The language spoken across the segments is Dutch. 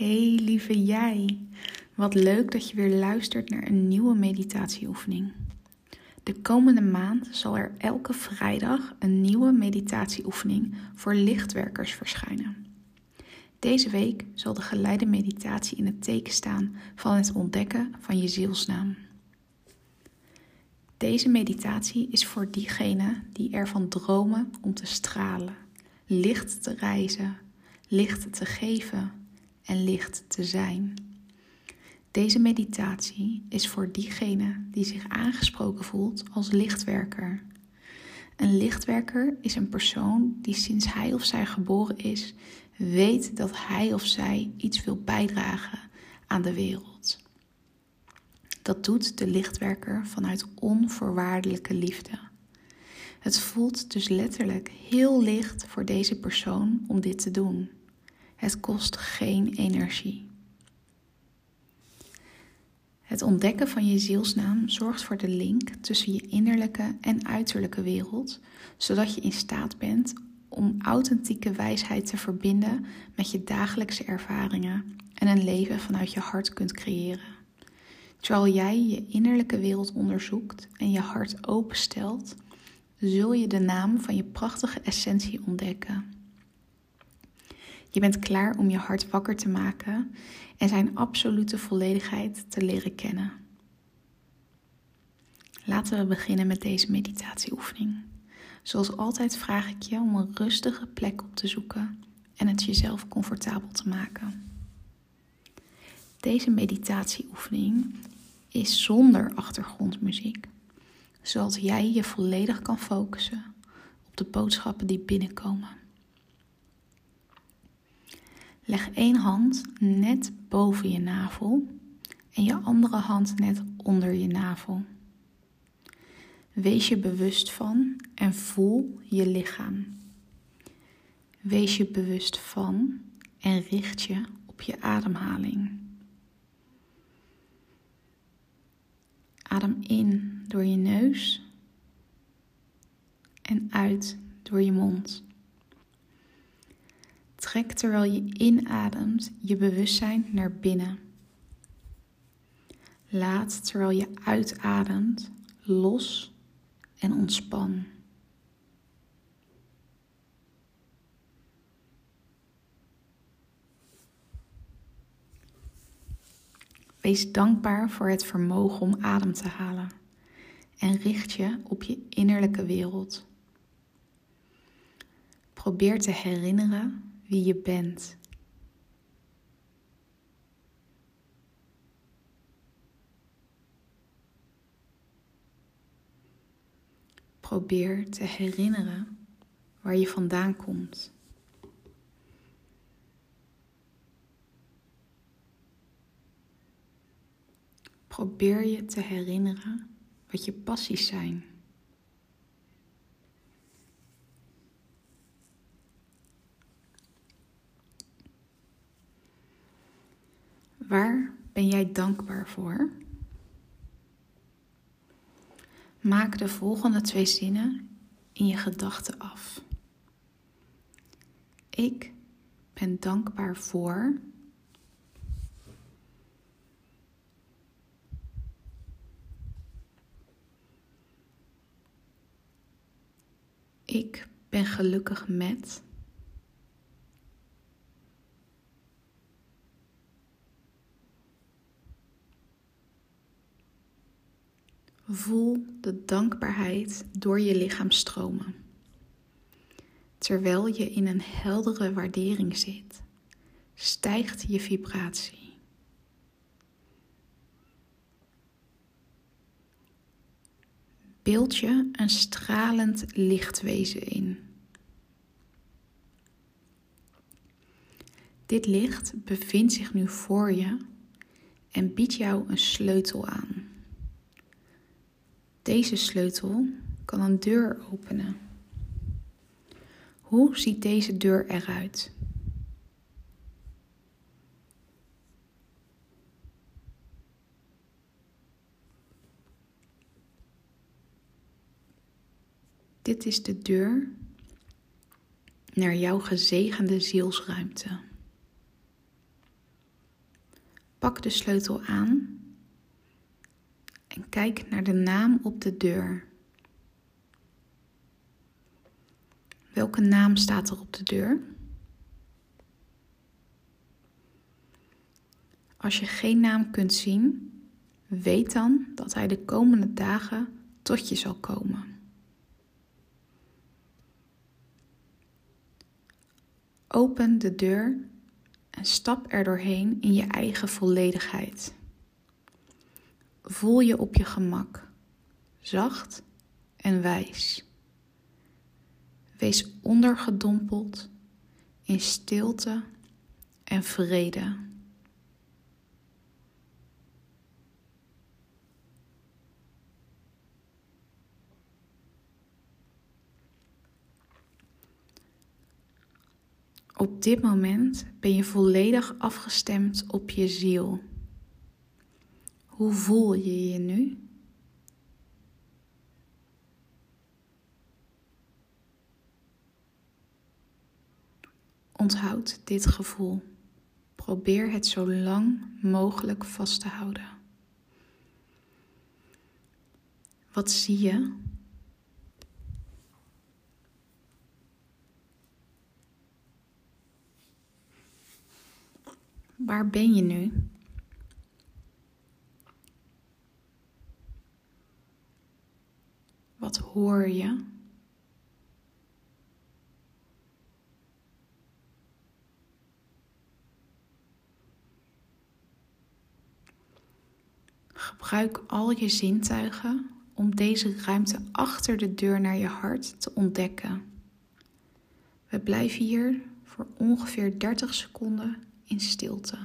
Hey lieve jij, wat leuk dat je weer luistert naar een nieuwe meditatieoefening. De komende maand zal er elke vrijdag een nieuwe meditatieoefening voor lichtwerkers verschijnen. Deze week zal de geleide meditatie in het teken staan van het ontdekken van je zielsnaam. Deze meditatie is voor diegenen die ervan dromen om te stralen, licht te reizen, licht te geven en licht te zijn. Deze meditatie is voor diegene die zich aangesproken voelt als lichtwerker. Een lichtwerker is een persoon die sinds hij of zij geboren is, weet dat hij of zij iets wil bijdragen aan de wereld. Dat doet de lichtwerker vanuit onvoorwaardelijke liefde. Het voelt dus letterlijk heel licht voor deze persoon om dit te doen. Het kost geen energie. Het ontdekken van je zielsnaam zorgt voor de link tussen je innerlijke en uiterlijke wereld, zodat je in staat bent om authentieke wijsheid te verbinden met je dagelijkse ervaringen en een leven vanuit je hart kunt creëren. Terwijl jij je innerlijke wereld onderzoekt en je hart openstelt, zul je de naam van je prachtige essentie ontdekken. Je bent klaar om je hart wakker te maken en zijn absolute volledigheid te leren kennen. Laten we beginnen met deze meditatieoefening. Zoals altijd vraag ik je om een rustige plek op te zoeken en het jezelf comfortabel te maken. Deze meditatieoefening is zonder achtergrondmuziek, zodat jij je volledig kan focussen op de boodschappen die binnenkomen. Leg één hand net boven je navel en je andere hand net onder je navel. Wees je bewust van en voel je lichaam. Wees je bewust van en richt je op je ademhaling. Adem in door je neus en uit door je mond. Trek terwijl je inademt je bewustzijn naar binnen. Laat terwijl je uitademt los en ontspan. Wees dankbaar voor het vermogen om adem te halen en richt je op je innerlijke wereld. Probeer te herinneren wie je bent. Probeer te herinneren waar je vandaan komt. Probeer je te herinneren wat je passies zijn. Waar ben jij dankbaar voor? Maak de volgende twee zinnen in je gedachten af. Ik ben dankbaar voor. Ik ben gelukkig met. Voel de dankbaarheid door je lichaam stromen. Terwijl je in een heldere waardering zit, stijgt je vibratie. Beeld je een stralend lichtwezen in. Dit licht bevindt zich nu voor je en biedt jou een sleutel aan. Deze sleutel kan een deur openen. Hoe ziet deze deur eruit? Dit is de deur naar jouw gezegende zielsruimte. Pak de sleutel aan en kijk naar de naam op de deur. Welke naam staat er op de deur? Als je geen naam kunt zien, weet dan dat hij de komende dagen tot je zal komen. Open de deur en stap er doorheen in je eigen volledigheid. Voel je op je gemak, zacht en wijs. Wees ondergedompeld in stilte en vrede. Op dit moment ben je volledig afgestemd op je ziel. Hoe voel je je nu? Onthoud dit gevoel. Probeer het zo lang mogelijk vast te houden. Wat zie je? Waar ben je nu? Wat hoor je? Gebruik al je zintuigen om deze ruimte achter de deur naar je hart te ontdekken. We blijven hier voor ongeveer 30 seconden in stilte.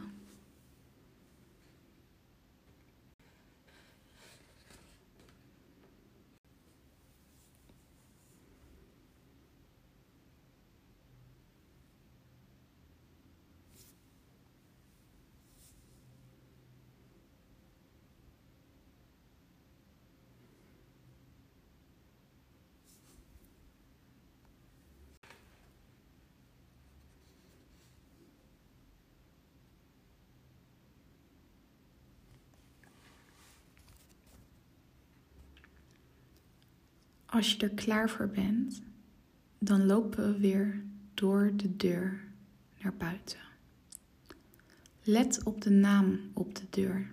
Als je er klaar voor bent, dan lopen we weer door de deur naar buiten. Let op de naam op de deur.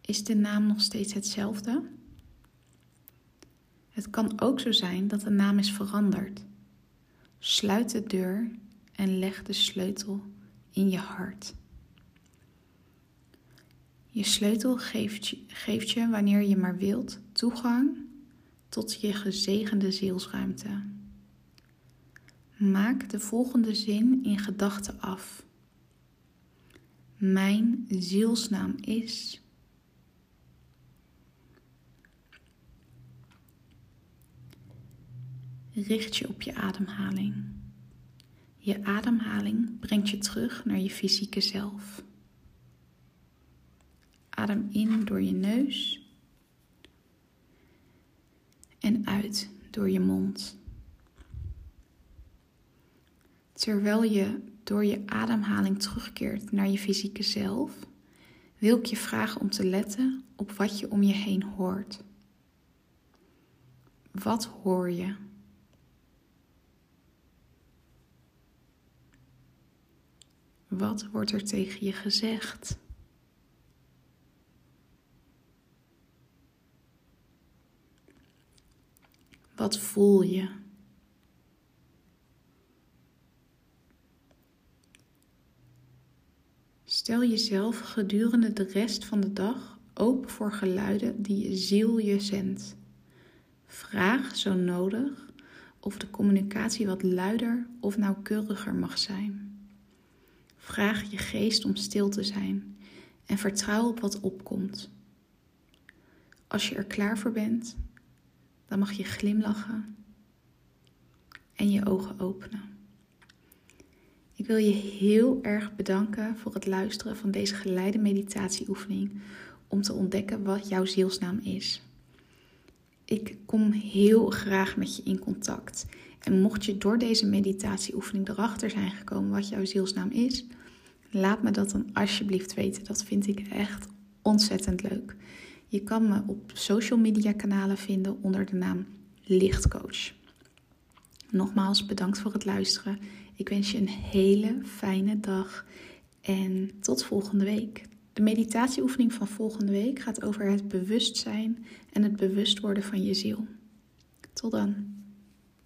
Is de naam nog steeds hetzelfde? Het kan ook zo zijn dat de naam is veranderd. Sluit de deur en leg de sleutel in je hart. Je sleutel geeft je, geeft je wanneer je maar wilt toegang tot je gezegende zielsruimte. Maak de volgende zin in gedachten af. Mijn zielsnaam is. Richt je op je ademhaling. Je ademhaling brengt je terug naar je fysieke zelf. Adem in door je neus en uit door je mond. Terwijl je door je ademhaling terugkeert naar je fysieke zelf, wil ik je vragen om te letten op wat je om je heen hoort. Wat hoor je? Wat wordt er tegen je gezegd? Wat voel je? Stel jezelf gedurende de rest van de dag open voor geluiden die je ziel je zendt. Vraag zo nodig of de communicatie wat luider of nauwkeuriger mag zijn. Vraag je geest om stil te zijn en vertrouw op wat opkomt. Als je er klaar voor bent, dan mag je glimlachen en je ogen openen. Ik wil je heel erg bedanken voor het luisteren van deze geleide meditatieoefening om te ontdekken wat jouw zielsnaam is. Ik kom heel graag met je in contact. En mocht je door deze meditatieoefening erachter zijn gekomen wat jouw zielsnaam is, Laat me dat dan alsjeblieft weten. Dat vind ik echt ontzettend leuk. Je kan me op social media kanalen vinden onder de naam Lichtcoach. Nogmaals bedankt voor het luisteren. Ik wens je een hele fijne dag en tot volgende week. De meditatieoefening van volgende week gaat over het bewustzijn en het bewust worden van je ziel. Tot dan.